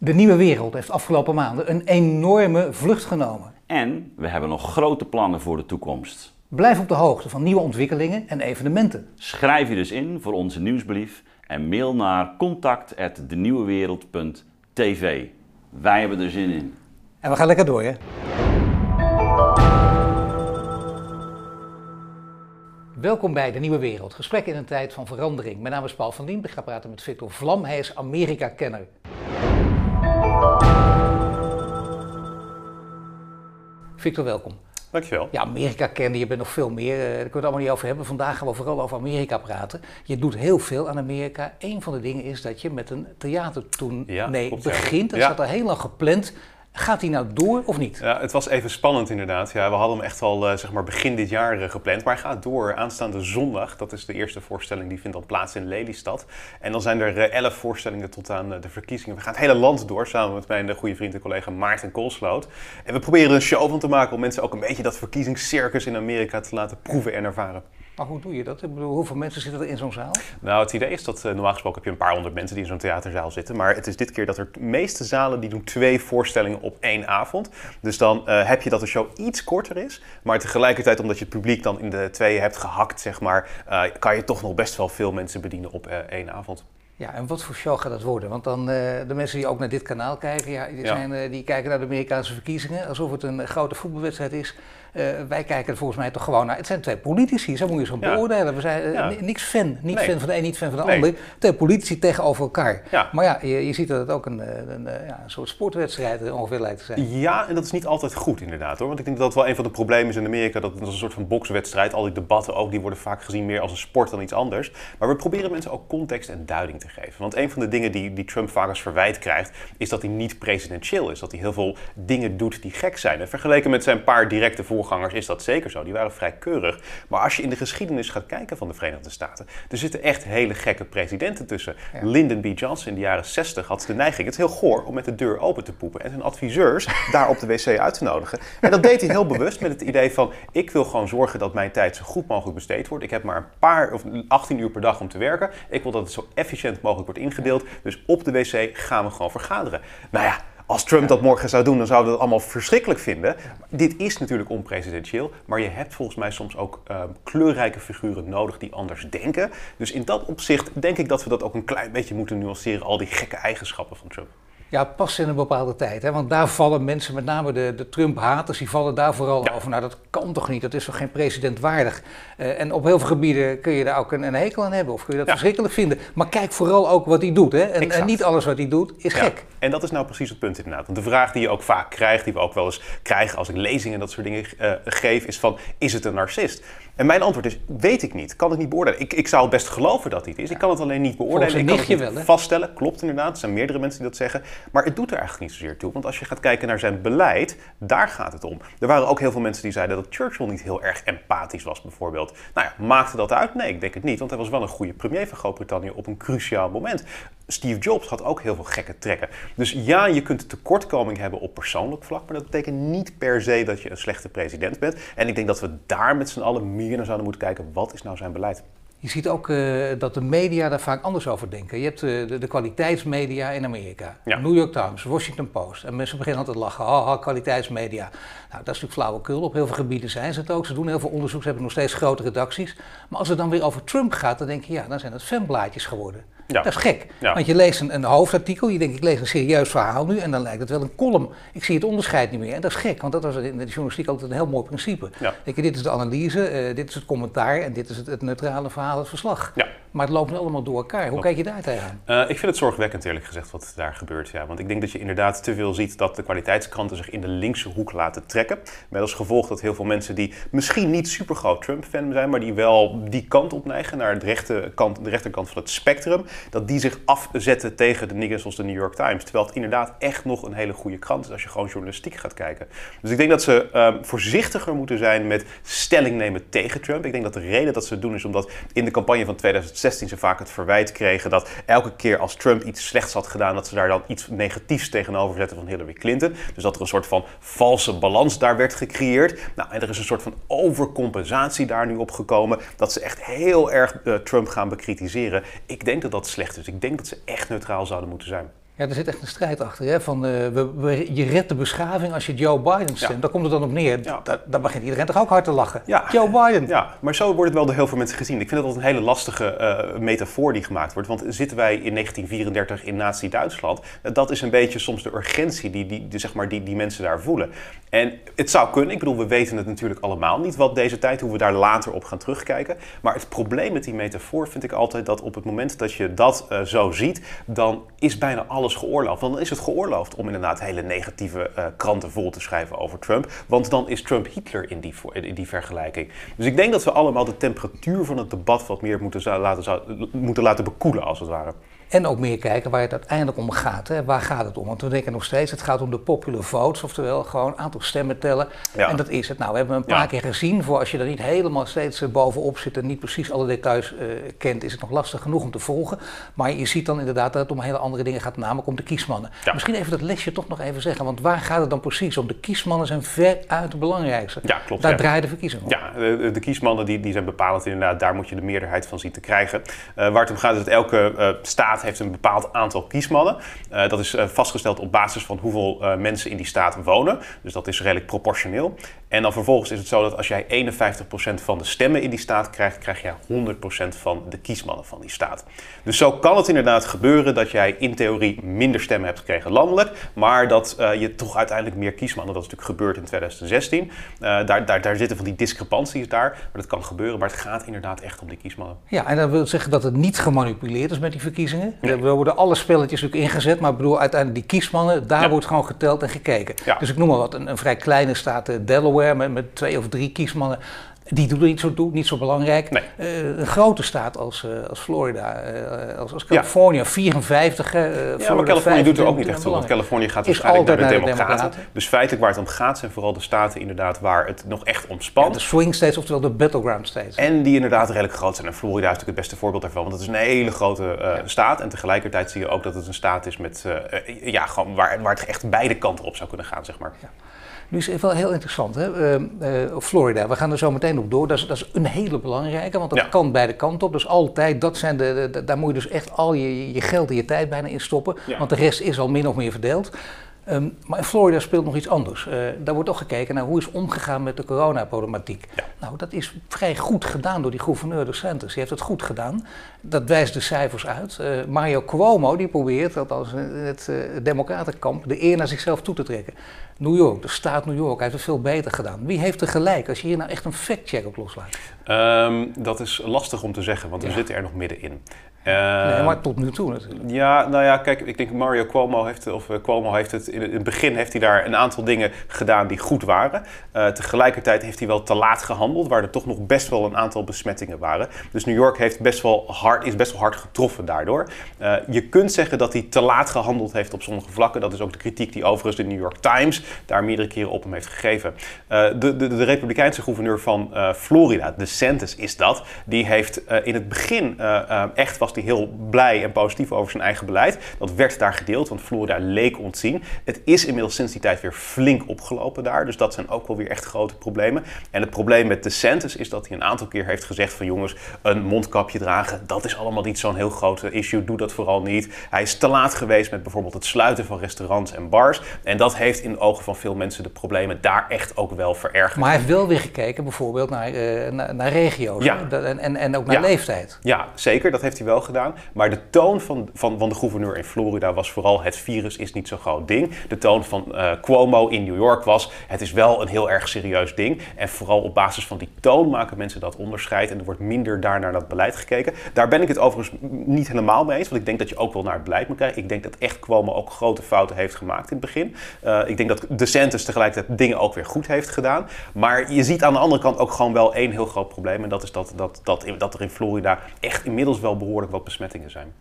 De nieuwe wereld heeft afgelopen maanden een enorme vlucht genomen. En we hebben nog grote plannen voor de toekomst. Blijf op de hoogte van nieuwe ontwikkelingen en evenementen. Schrijf je dus in voor onze nieuwsbrief en mail naar contact@denieuwewereld.tv. Wij hebben er zin in. En we gaan lekker door, hè? Welkom bij De Nieuwe Wereld. Gesprek in een tijd van verandering. Mijn naam is Paul van Diem. Ik ga praten met Victor Vlam. Hij is Amerika-kenner. Victor, welkom. Dankjewel. Ja, Amerika kennen, je bent nog veel meer. eh, Daar kunnen we het allemaal niet over hebben. Vandaag gaan we vooral over Amerika praten. Je doet heel veel aan Amerika. Een van de dingen is dat je met een theatertournee Ja, begint. Dat Ja. staat al heel lang gepland. Gaat die nou door of niet? Ja, het was even spannend inderdaad. Ja, we hadden hem echt al eh, zeg maar begin dit jaar eh, gepland. Maar hij gaat door aanstaande zondag. Dat is de eerste voorstelling. Die vindt dan plaats in Lelystad. En dan zijn er eh, elf voorstellingen tot aan de verkiezingen. We gaan het hele land door samen met mijn goede vriend en collega Maarten Koolsloot. En we proberen er een show van te maken om mensen ook een beetje dat verkiezingscircus in Amerika te laten proeven en ervaren. Maar hoe doe je dat? Ik bedoel, hoeveel mensen zitten er in zo'n zaal? Nou, het idee is dat eh, normaal gesproken heb je een paar honderd mensen die in zo'n theaterzaal zitten. Maar het is dit keer dat er de meeste zalen die doen twee voorstellingen op één avond. Dus dan eh, heb je dat de show iets korter is. Maar tegelijkertijd, omdat je het publiek dan in de tweeën hebt gehakt, zeg maar, eh, kan je toch nog best wel veel mensen bedienen op één avond. Ja, en wat voor show gaat dat worden? Want dan de mensen die ook naar dit kanaal kijken, ja, die, Ja. Zijn, die kijken naar de Amerikaanse verkiezingen alsof het een grote voetbalwedstrijd is. Eh, wij kijken er volgens mij toch gewoon naar. Het zijn twee politici, zo moet je ze Ja. beoordelen. We zijn eh, Ja. niks fan. Niet Nee. fan van de een, niet fan van de Nee. ander. Twee politici tegenover elkaar. Ja. Maar ja, je, je ziet dat het ook een, eh, een, ja, een soort sportwedstrijd ongeveer lijkt te zijn. Ja, en dat is niet altijd goed inderdaad hoor. Want ik denk dat dat wel een van de problemen is in Amerika. Dat het als een soort van bokswedstrijd. Al die debatten ook, die worden vaak gezien meer als een sport dan iets anders. Maar we proberen mensen ook context en duiding te geven. Want een van de dingen die, die Trump vaak als verwijt krijgt, is dat hij niet presidentieel is. Dat hij heel veel dingen doet die gek zijn. En vergeleken met zijn paar directe voorgangers is dat zeker zo. Die waren vrij keurig. Maar als je in de geschiedenis gaat kijken van de Verenigde Staten, er zitten echt hele gekke presidenten tussen. Ja. Lyndon B. Johnson in de jaren 60 had de neiging, het is heel goor, om met de deur open te poepen en zijn adviseurs daar op de wc uit te nodigen. En dat deed hij heel bewust met het idee van, ik wil gewoon zorgen dat mijn tijd zo goed mogelijk besteed wordt. Ik heb maar een paar, of 18 uur per dag om te werken. Ik wil dat het zo efficiënt mogelijk wordt ingedeeld. Dus op de wc gaan we gewoon vergaderen. Nou ja, als Trump dat morgen zou doen, dan zouden we dat allemaal verschrikkelijk vinden. Dit is natuurlijk onpresidentieel, maar je hebt volgens mij soms ook eh, kleurrijke figuren nodig die anders denken. Dus in dat opzicht denk ik dat we dat ook een klein beetje moeten nuanceren, al die gekke eigenschappen van Trump. Ja, pas in een bepaalde tijd. Hè? Want daar vallen mensen, met name de, de Trump-haters, die vallen daar vooral Ja. over. Nou, dat kan toch niet? Dat is toch geen president waardig? Eh, en op heel veel gebieden kun je daar ook een, een hekel aan hebben. Of kun je dat Ja. verschrikkelijk vinden. Maar kijk vooral ook wat hij doet. Hè? En, niet alles wat hij doet is Ja, gek. En dat is nou precies het punt inderdaad. Want de vraag die je ook vaak krijgt, die we ook wel eens krijgen als ik lezingen en dat soort dingen eh, geef, is van, is het een narcist? En mijn antwoord is, weet ik niet. Kan ik niet beoordelen. Ik, ik zou het best geloven dat hij het is. Ik kan het alleen niet beoordelen. Ik kan het niet wel, vaststellen. Klopt inderdaad. Er zijn meerdere mensen die dat zeggen. Maar het doet er eigenlijk niet zozeer toe. Want als je gaat kijken naar zijn beleid, daar gaat het om. Er waren ook heel veel mensen die zeiden dat Churchill niet heel erg empathisch was bijvoorbeeld. Nou ja, maakte dat uit? Nee, ik denk het niet. Want hij was wel een goede premier van Groot-Brittannië op een cruciaal moment. Steve Jobs had ook heel veel gekke trekken. Dus ja, je kunt tekortkoming hebben op persoonlijk vlak, maar dat betekent niet per se dat je een slechte president bent. En ik denk dat we daar met z'n allen meer naar zouden moeten kijken. Wat is nou zijn beleid? Je ziet ook eh, dat de media daar vaak anders over denken. Je hebt eh, de, de kwaliteitsmedia in Amerika. Ja. New York Times, Washington Post. En mensen beginnen altijd te lachen. Haha, kwaliteitsmedia. Nou, dat is natuurlijk flauwekul. Op heel veel gebieden zijn ze het ook. Ze doen heel veel onderzoek. Ze hebben nog steeds grote redacties. Maar als het dan weer over Trump gaat, dan denk je, ja, dan zijn het fanblaadjes geworden. Ja. Dat is gek. Ja. Want je leest een, een hoofdartikel, je denkt, ik lees een serieus verhaal nu. En dan lijkt het wel een column. Ik zie het onderscheid niet meer. En dat is gek, want dat was in de journalistiek altijd een heel mooi principe. Ja. Denk je, dit is de analyse, eh, dit is het commentaar en dit is het, het neutrale verhaal, verslag. Ja. Maar het loopt nu allemaal door elkaar. Hoe kijk je daar tegenaan? Eh, ik vind het zorgwekkend eerlijk gezegd wat daar gebeurt. Ja. Want ik denk dat je inderdaad te veel ziet dat de kwaliteitskranten zich in de linkse hoek laten trekken. Met als gevolg dat heel veel mensen die misschien niet super groot Trump-fan zijn, maar die wel die kant op neigen, naar de, rechte kant, de rechterkant van het spectrum, dat die zich afzetten tegen de niggers zoals de New York Times. Terwijl het inderdaad echt nog een hele goede krant is als je gewoon journalistiek gaat kijken. Dus ik denk dat ze ehm, voorzichtiger moeten zijn met stelling nemen tegen Trump. Ik denk dat de reden dat ze het doen is omdat in de campagne van 2016 ze vaak het verwijt kregen dat elke keer als Trump iets slechts had gedaan, dat ze daar dan iets negatiefs tegenover zetten van Hillary Clinton. Dus dat er een soort van valse balans daar werd gecreëerd. Nou, en er is een soort van overcompensatie daar nu op gekomen, dat ze echt heel erg eh, Trump gaan bekritiseren. Ik denk dat dat slecht is. Ik denk dat ze echt neutraal zouden moeten zijn. Ja, er zit echt een strijd achter. Hè? Van, uh, we, we, je redt de beschaving als je Joe Biden stemt. Ja. Daar komt het dan op neer. Ja. Daar, begint iedereen toch ook hard te lachen. Ja. Joe Biden. Ja, maar zo wordt het wel door heel veel mensen gezien. Ik vind dat een hele lastige uh, metafoor die gemaakt wordt. Want zitten wij in 1934 in Nazi-Duitsland? dat is een beetje soms de urgentie die, die, die, zeg maar, die, die mensen daar voelen. En het zou kunnen. Ik bedoel, we weten het natuurlijk allemaal niet wat deze tijd, hoe we daar later op gaan terugkijken. Maar het probleem met die metafoor vind ik altijd dat op het moment dat je dat uh, zo ziet, dan is bijna alles geoorloofd. Dan is het geoorloofd om inderdaad hele negatieve uh, kranten vol te schrijven over Trump. Want dan is Trump Hitler in die, in die vergelijking. Dus ik denk dat we allemaal de temperatuur van het debat wat meer moeten laten, moeten laten bekoelen, als het ware. En ook meer kijken waar het uiteindelijk om gaat. Hè. Waar gaat het om? Want we denken nog steeds, het gaat om de popular votes, oftewel gewoon een aantal stemmen tellen. En dat is het. Nou, we hebben een paar keer gezien, voor als je er niet helemaal steeds eh, bovenop zit en niet precies alle details uh, kent, is het nog lastig genoeg om te volgen. Maar je ziet dan inderdaad dat het om hele andere dingen gaat, namelijk om de kiesmannen. Misschien even dat lesje toch nog even zeggen, want waar gaat het dan precies om? De kiesmannen zijn veruit het belangrijkste. Ja, klopt. Daar draaien de verkiezingen om. Ja, de, de, kiesmannen die, die zijn bepalend inderdaad, daar moet je de meerderheid van zien te krijgen. Uh, waar het om gaat is dat elke staat heeft een bepaald aantal kiesmannen. Uh, dat is uh, vastgesteld op basis van hoeveel uh, mensen in die staat wonen. Dus dat is redelijk proportioneel. En dan vervolgens is het zo dat als jij 51% van de stemmen in die staat krijgt, krijg je 100% van de kiesmannen van die staat. Dus zo kan het inderdaad gebeuren dat jij in theorie minder stemmen hebt gekregen landelijk, maar dat je toch uiteindelijk meer kiesmannen, dat is natuurlijk gebeurd in 2016. daar, daar, daar zitten van die discrepanties daar, maar dat kan gebeuren, maar het gaat inderdaad echt om die kiesmannen. Ja, en dat wil zeggen dat het niet gemanipuleerd is met die verkiezingen. Nee. Worden alle spelletjes ingezet, maar ik bedoel uiteindelijk die kiesmannen, daar wordt gewoon geteld en gekeken. Dus ik noem maar wat, een, een vrij kleine staat, Delaware, met, met twee of drie kiesmannen, die doen er niet zo toe, niet zo belangrijk. Nee. Uh, een grote staat als, uh, als Florida, uh, als, als Californië, ja. 54. ja, maar Californië doet er ook niet echt toe, want Californië gaat waarschijnlijk naar de, naar de democraten. democraten. Dus feitelijk waar het om gaat zijn vooral de staten inderdaad waar het nog echt ontspant. Ja, de swing states, oftewel de battleground states. En die inderdaad redelijk groot zijn. En Florida is natuurlijk het beste voorbeeld daarvan, want het is een hele grote staat. En tegelijkertijd zie je ook dat het een staat is met, ja, gewoon waar, waar het echt beide kanten op zou kunnen gaan, zeg maar. Nu is het wel heel interessant, hè? Uh, uh, Florida, we gaan er zo meteen op door. Dat is, dat is een hele belangrijke, want dat ja. kan beide kanten op. Dus altijd, dat zijn de, de, daar moet je dus echt al je, je geld en je tijd bijna in stoppen. Ja. Want de rest is al min of meer verdeeld. Um, maar in Florida speelt nog iets anders. Uh, daar wordt ook gekeken naar hoe is omgegaan met de coronaproblematiek. Ja. Nou, dat is vrij goed gedaan door die gouverneur de Santos. Die heeft het goed gedaan. Dat wijst de cijfers uit. Uh, Mario Cuomo die probeert, althans het uh, democratenkamp, de eer naar zichzelf toe te trekken. New York, de staat New York, heeft het veel beter gedaan. Wie heeft er gelijk als je hier nou echt een fact-check op loslaat? Um, dat is lastig om te zeggen, want we zitten er nog middenin. Uh, nee, maar tot nu toe natuurlijk. Ja, nou ja, kijk, ik denk Mario Cuomo heeft, of uh, Cuomo heeft het in het begin heeft hij daar een aantal dingen gedaan die goed waren. Uh, tegelijkertijd heeft hij wel te laat gehandeld, waar er toch nog best wel een aantal besmettingen waren. Dus New York heeft best wel hard, is best wel hard getroffen daardoor. Uh, je kunt zeggen dat hij te laat gehandeld heeft op sommige vlakken. Dat is ook de kritiek die overigens de New York Times daar meerdere keren op hem heeft gegeven. de, de, de Republikeinse gouverneur van Florida, DeSantis is dat, die heeft in het begin echt was hij heel blij en positief over zijn eigen beleid. Dat werd daar gedeeld, want Florida leek ontzien. Het is inmiddels sinds die tijd weer flink opgelopen daar. Dus dat zijn ook wel weer echt grote problemen. En het probleem met DeSantis is dat hij een aantal keer heeft gezegd van jongens, een mondkapje dragen, dat is allemaal niet zo'n heel groot issue. Doe dat vooral niet. Hij is te laat geweest met bijvoorbeeld het sluiten van restaurants en bars. En dat heeft in de ogen van veel mensen de problemen daar echt ook wel verergerd. Maar hij heeft wel weer gekeken bijvoorbeeld naar, uh, naar, naar regio's ja. en, en, en ook naar ja. leeftijd. Ja, zeker. Dat heeft hij wel gedaan. Maar de toon van, van, van de gouverneur in Florida was vooral het virus is niet zo'n groot ding. De toon van uh, Cuomo in New York was het is wel een heel erg serieus ding. En vooral op basis van die toon maken mensen dat onderscheid. En er wordt minder daar naar dat beleid gekeken. Daar ben ik het overigens niet helemaal mee eens. Want ik denk dat je ook wel naar het beleid moet kijken. Ik denk dat echt Cuomo ook grote fouten heeft gemaakt in het begin. Uh, ik denk dat DeSantis tegelijkertijd dingen ook weer goed heeft gedaan. Maar je ziet aan de andere kant ook gewoon wel één heel groot probleem. En dat is dat, dat, dat, dat er in Florida echt inmiddels wel behoorlijk wat besmettingen zijn.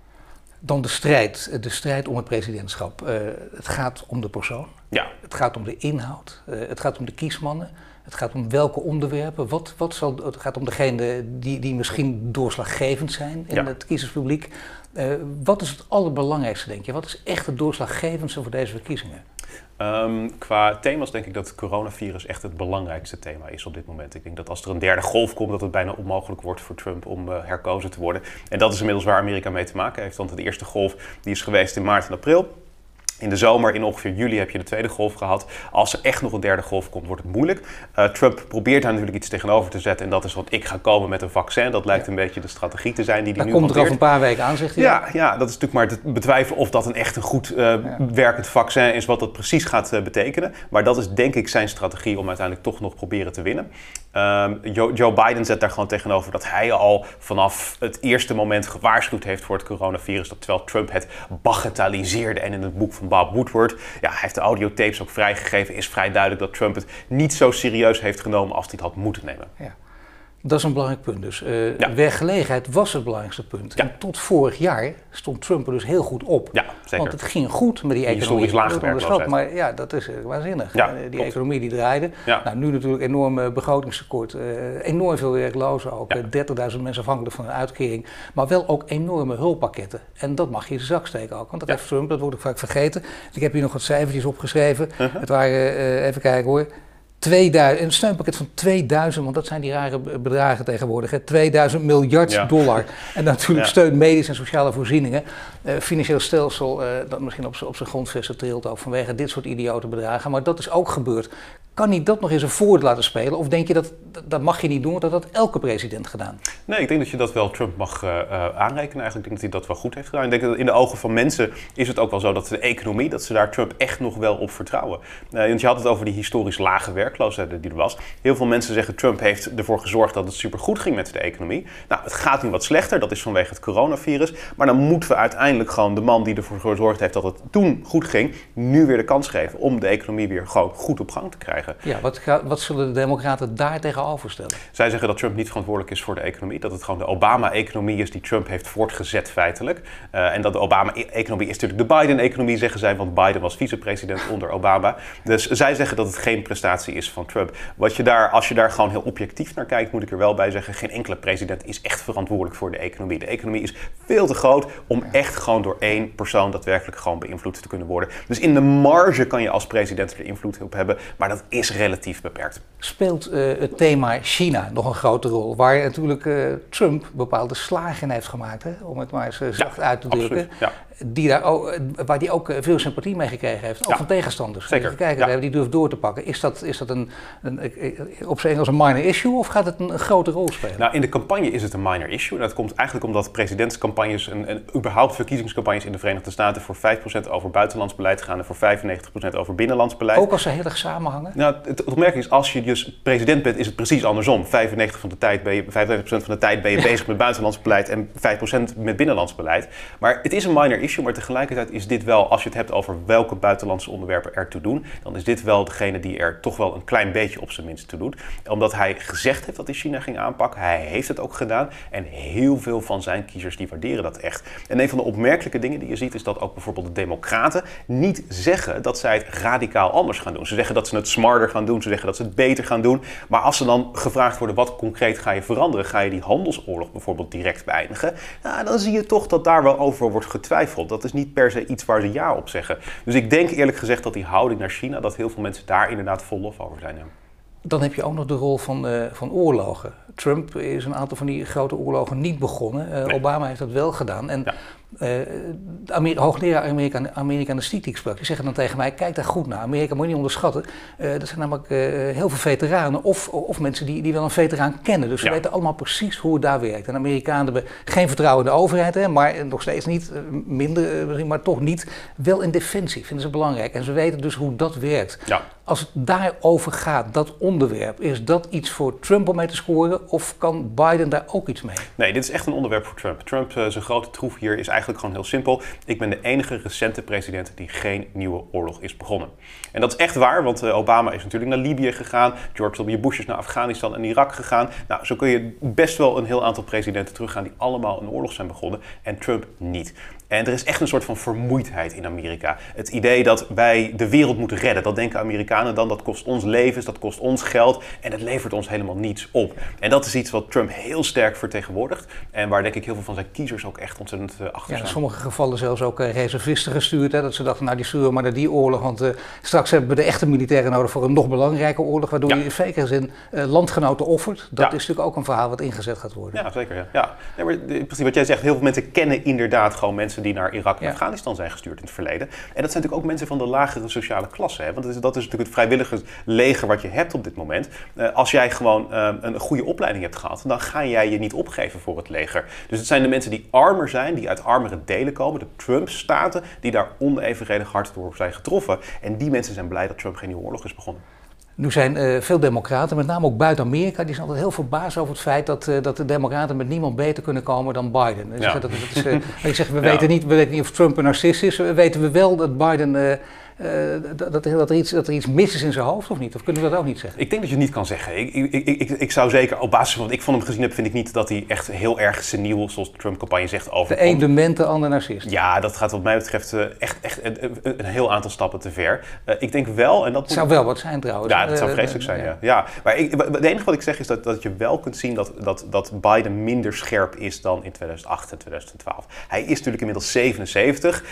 Dan de strijd, de strijd om het presidentschap. Uh, het gaat om de persoon. Ja. Het gaat om de inhoud. Uh, het gaat om de kiesmannen. Het gaat om welke onderwerpen. Wat, wat zal, het gaat om degene die, die misschien doorslaggevend zijn in ja. het kiezerspubliek. Uh, wat is het allerbelangrijkste, denk je? Wat is echt het doorslaggevendste voor deze verkiezingen? Um, qua thema's denk ik dat het coronavirus echt het belangrijkste thema is op dit moment. Ik denk dat als er een derde golf komt, dat het bijna onmogelijk wordt voor Trump om uh, herkozen te worden. En dat is inmiddels waar Amerika mee te maken heeft. Want de eerste golf die is geweest in maart en april. In de zomer, in ongeveer juli, heb je de tweede golf gehad. Als er echt nog een derde golf komt, wordt het moeilijk. Uh, Trump probeert daar natuurlijk iets tegenover te zetten. En dat is wat ik ga komen met een vaccin. Dat lijkt een beetje de strategie te zijn die hij nu komt er over een paar weken aan, zegt hij. Ja, ja, dat is natuurlijk maar te betwijfelen of dat een echt een goed uh, werkend vaccin is. Wat dat precies gaat uh, betekenen. Maar dat is denk ik zijn strategie om uiteindelijk toch nog proberen te winnen. Joe, Joe, Biden zet daar gewoon tegenover dat hij al vanaf het eerste moment gewaarschuwd heeft voor het coronavirus. Dat terwijl Trump het bagatelliseerde en in het boek van Bob Woodward, ja, hij heeft de audiotapes ook vrijgegeven, is vrij duidelijk dat Trump het niet zo serieus heeft genomen als hij het had moeten nemen. Ja. Dat is een belangrijk punt dus. Uh, ja. Werkgelegenheid was het belangrijkste punt. Ja. En tot vorig jaar stond Trump er dus heel goed op. Ja, zeker. Want het ging goed met die economie. Laag Maar ja, dat is waanzinnig. Ja, die klopt. economie die draaide. Ja. Nou, nu natuurlijk enorm begrotingstekort. Uh, enorm veel werklozen ook. Ja. 30.000 mensen afhankelijk van een uitkering. Maar wel ook enorme hulppakketten. En dat mag je in de zak steken ook. Want dat heeft Trump, dat wordt ook vaak vergeten. Ik heb hier nog wat cijfertjes opgeschreven. Uh -huh. Het waren, even kijken hoor... 2000, een steunpakket van 2000, want dat zijn die rare bedragen tegenwoordig, hè, 2000 miljard ja. dollar. En natuurlijk ja. steun medisch en sociale voorzieningen. Uh, financieel stelsel uh, dat misschien op, op zijn grondvesten trilt ook vanwege dit soort idiote bedragen. Maar dat is ook gebeurd. Kan hij dat nog eens een voordeel laten spelen? Of denk je dat dat mag je niet doen, dat had elke president gedaan? Nee, ik denk dat je dat wel Trump mag uh, aanrekenen. Eigenlijk denk ik dat hij dat wel goed heeft gedaan. Ik denk dat in de ogen van mensen is het ook wel zo dat de economie, dat ze daar Trump echt nog wel op vertrouwen. Uh, want je had het over die historisch lage werkloosheid die er was. Heel veel mensen zeggen Trump heeft ervoor gezorgd dat het supergoed ging met de economie. Nou, het gaat nu wat slechter, dat is vanwege het coronavirus. Maar dan moeten we uiteindelijk gewoon de man die ervoor gezorgd heeft dat het toen goed ging, nu weer de kans geven om de economie weer gewoon goed op gang te krijgen. Ja, wat, wat zullen de Democraten daar tegenover stellen? Zij zeggen dat Trump niet verantwoordelijk is voor de economie. Dat het gewoon de Obama-economie is die Trump heeft voortgezet feitelijk. Uh, en dat de Obama-economie is natuurlijk de Biden-economie, zeggen zij, want Biden was vicepresident onder Obama. Dus zij zeggen dat het geen prestatie is van Trump. Wat je daar, als je daar gewoon heel objectief naar kijkt, moet ik er wel bij zeggen, geen enkele president is echt verantwoordelijk voor de economie. De economie is veel te groot om echt gewoon door één persoon daadwerkelijk gewoon beïnvloed te kunnen worden. Dus in de marge kan je als president er invloed op hebben, maar dat is relatief beperkt. Speelt uh, het thema China nog een grote rol? Waar natuurlijk uh, Trump bepaalde slagen heeft gemaakt, hè? om het maar eens zacht ja, uit te drukken. Ja die daar ook, waar die ook veel sympathie mee gekregen heeft, ook ja, van tegenstanders. Zeker. Even kijken, ja. hebben die durft door te pakken. Is dat, is dat een, een, op zijn Engels een minor issue of gaat het een, grote rol spelen? Nou, in de campagne is het een minor issue. Dat komt eigenlijk omdat presidentscampagnes en, en überhaupt verkiezingscampagnes in de Verenigde Staten voor 5% over buitenlands beleid gaan en voor 95% over binnenlands beleid. Ook als ze heel erg samenhangen? Nou, het, het opmerkelijk is, als je dus president bent, is het precies andersom. 95% van de tijd ben je, 95% van de tijd ben je bezig met buitenlands beleid en 5% met binnenlands beleid. Maar het is een minor issue, maar tegelijkertijd is dit wel, als je het hebt over welke buitenlandse onderwerpen ertoe doen, dan is dit wel degene die er toch wel een klein beetje op zijn minst toe doet. Omdat hij gezegd heeft dat hij China ging aanpakken, hij heeft het ook gedaan en heel veel van zijn kiezers die waarderen dat echt. En een van de opmerkelijke dingen die je ziet is dat ook bijvoorbeeld de democraten niet zeggen dat zij het radicaal anders gaan doen. Ze zeggen dat ze het smarter gaan doen, ze zeggen dat ze het beter gaan doen, maar als ze dan gevraagd worden wat concreet ga je veranderen, ga je die handelsoorlog bijvoorbeeld direct beëindigen, nou, dan zie je toch dat daar wel over wordt getwijfeld. Dat is niet per se iets waar ze ja op zeggen. Dus ik denk eerlijk gezegd dat die houding naar China, dat heel veel mensen daar inderdaad vol lof over zijn. Ja. Dan heb je ook nog de rol van, uh, van oorlogen. Trump is een aantal van die grote oorlogen niet begonnen. Uh, nee. Obama heeft dat wel gedaan. En ja. Uh, hoogleraar Amerika Amerikanistiek die ik sprak, die zeggen dan tegen mij: kijk daar goed naar. Amerika moet je niet onderschatten. Uh, er zijn namelijk heel veel veteranen of, of mensen die, die wel een veteraan kennen. Dus ze ja. weten allemaal precies hoe het daar werkt. En Amerikanen hebben geen vertrouwen in de overheid, hè, maar nog steeds niet, minder, maar toch niet. Wel in defensie vinden ze belangrijk. En ze weten dus hoe dat werkt. Ja. Als het daarover gaat, dat onderwerp, is dat iets voor Trump om mee te scoren? Of kan Biden daar ook iets mee? Nee, dit is echt een onderwerp voor Trump. Trump, zijn grote troef hier is eigenlijk gewoon heel simpel. Ik ben de enige recente president die geen nieuwe oorlog is begonnen. En dat is echt waar, want uh, Obama is natuurlijk naar Libië gegaan. George W. Bush is naar Afghanistan en Irak gegaan. Nou, zo kun je best wel een heel aantal presidenten teruggaan die allemaal een oorlog zijn begonnen. En Trump niet. En er is echt een soort van vermoeidheid in Amerika. Het idee dat wij de wereld moeten redden, dat denken Amerikanen dan, dat kost ons levens, dat kost ons geld en het levert ons helemaal niets op. En dat is iets wat Trump heel sterk vertegenwoordigt en waar denk ik heel veel van zijn kiezers ook echt ontzettend uh, achter ja, in sommige gevallen zelfs ook uh, reservisten gestuurd, hè, dat ze dachten, nou die sturen maar naar die oorlog, want uh, straks hebben we de echte militairen nodig voor een nog belangrijke oorlog, waardoor ja. je in zekere zin landgenoten offert. Dat ja. is natuurlijk ook een verhaal wat ingezet gaat worden. Ja, zeker. Ja. ja. Nee, maar precies wat jij zegt, heel veel mensen kennen inderdaad gewoon mensen mensen die naar Irak en Ja. Afghanistan zijn gestuurd in het verleden. En dat zijn natuurlijk ook mensen van de lagere sociale klasse. Hè? Want dat is, dat is natuurlijk het vrijwillige leger wat je hebt op dit moment. Eh, als jij gewoon eh, een goede opleiding hebt gehad, dan ga jij je niet opgeven voor het leger. Dus het zijn de mensen die armer zijn, die uit armere delen komen, de Trump-staten, die daar onevenredig hard door zijn getroffen. En die mensen zijn blij dat Trump geen nieuwe oorlog is begonnen. Nu zijn eh, veel democraten, met name ook buiten Amerika, die zijn altijd heel verbaasd over het feit dat, eh, dat de democraten met niemand beter kunnen komen dan Biden. Dus Ja. dat, dat is, eh, ik zeg, we, Ja. weten niet, we weten niet of Trump een narcist is, we weten we wel dat Biden, dat, dat, dat er iets, dat er iets mis is in zijn hoofd of niet? Of kunnen we dat ook niet zeggen? Ik denk dat je het niet kan zeggen. Ik, ik, ik, ik, zou zeker, op basis van wat ik van hem gezien heb, vind ik niet dat hij echt heel erg seniel, zoals de Trump-campagne zegt, De overkomt. een dement, de ander narcist. Ja, dat gaat wat mij betreft eh, echt, echt een, een- heel aantal stappen te ver. Eh, ik denk wel, en dat Het zou wel wat zijn trouwens. Ja, dat zou Eh, vreselijk eh, zijn, ja. ja. Maar ik, het enige wat ik zeg is dat, dat je wel kunt zien dat, dat, dat Biden minder scherp is dan in 2008 en 2012. Hij is natuurlijk inmiddels 77.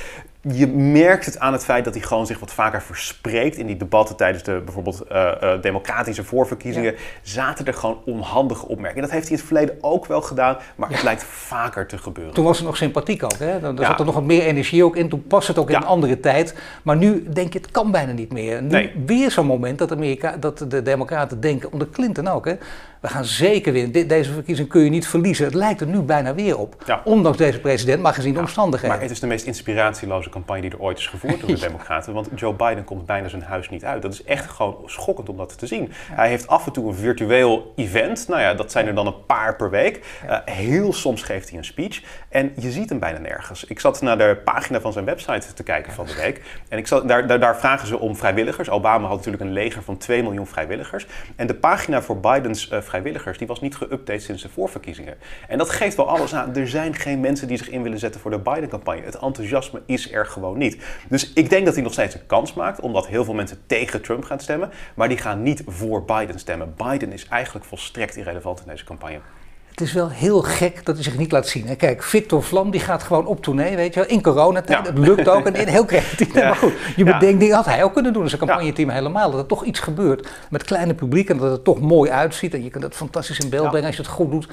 Je merkt het aan het feit dat hij gewoon zich wat vaker verspreekt. In die debatten tijdens de bijvoorbeeld eh, eh, democratische voorverkiezingen zaten er gewoon onhandige opmerkingen. Dat heeft hij in het verleden ook wel gedaan, maar het lijkt vaker te gebeuren. Toen was het nog sympathiek ook. Hè? Dan, Ja. zat er nog wat meer energie ook in. Toen past het ook in een andere tijd. Maar nu denk je, het kan bijna niet meer. Nu Nee. weer zo'n moment dat, Amerika, dat de democraten denken, onder Clinton ook, hè? we gaan zeker winnen. Deze verkiezing kun je niet verliezen. Het lijkt er nu bijna weer op. Ja. Ondanks deze president, maar gezien de omstandigheden. Maar het is de meest inspiratieloze campagne die er ooit is gevoerd door de Democraten. Want Joe Biden komt bijna zijn huis niet uit. Dat is echt gewoon schokkend om dat te zien. Hij heeft af en toe een virtueel event. Nou ja, dat zijn er dan een paar per week. Eh, heel soms geeft hij een speech. En je ziet hem bijna nergens. Ik zat naar de pagina van zijn website te kijken van de week. En ik zat, daar, daar, daar vragen ze om vrijwilligers. Obama had natuurlijk een leger van 2 miljoen vrijwilligers. En de pagina voor Bidens eh, vrijwilligers die was niet geüpdate sinds de voorverkiezingen. En dat geeft wel alles aan. Er zijn geen mensen die zich in willen zetten voor de Biden-campagne. Het enthousiasme is er gewoon niet. Dus ik denk dat hij nog steeds een kans maakt, omdat heel veel mensen tegen Trump gaan stemmen. Maar die gaan niet voor Biden stemmen. Biden is eigenlijk volstrekt irrelevant in deze campagne. Het is wel heel gek dat hij zich niet laat zien. hè. Kijk, Victor Vlam die gaat gewoon op tournee, weet je wel, in coronatijd. Ja. Het lukt ook en heel creatief. Ja. Maar goed, je bedenkt, die had hij ook kunnen doen zijn campagneteam helemaal. Dat er toch iets gebeurt met kleine publiek en dat het toch mooi uitziet. En je kunt het fantastisch in beeld brengen als je het goed doet.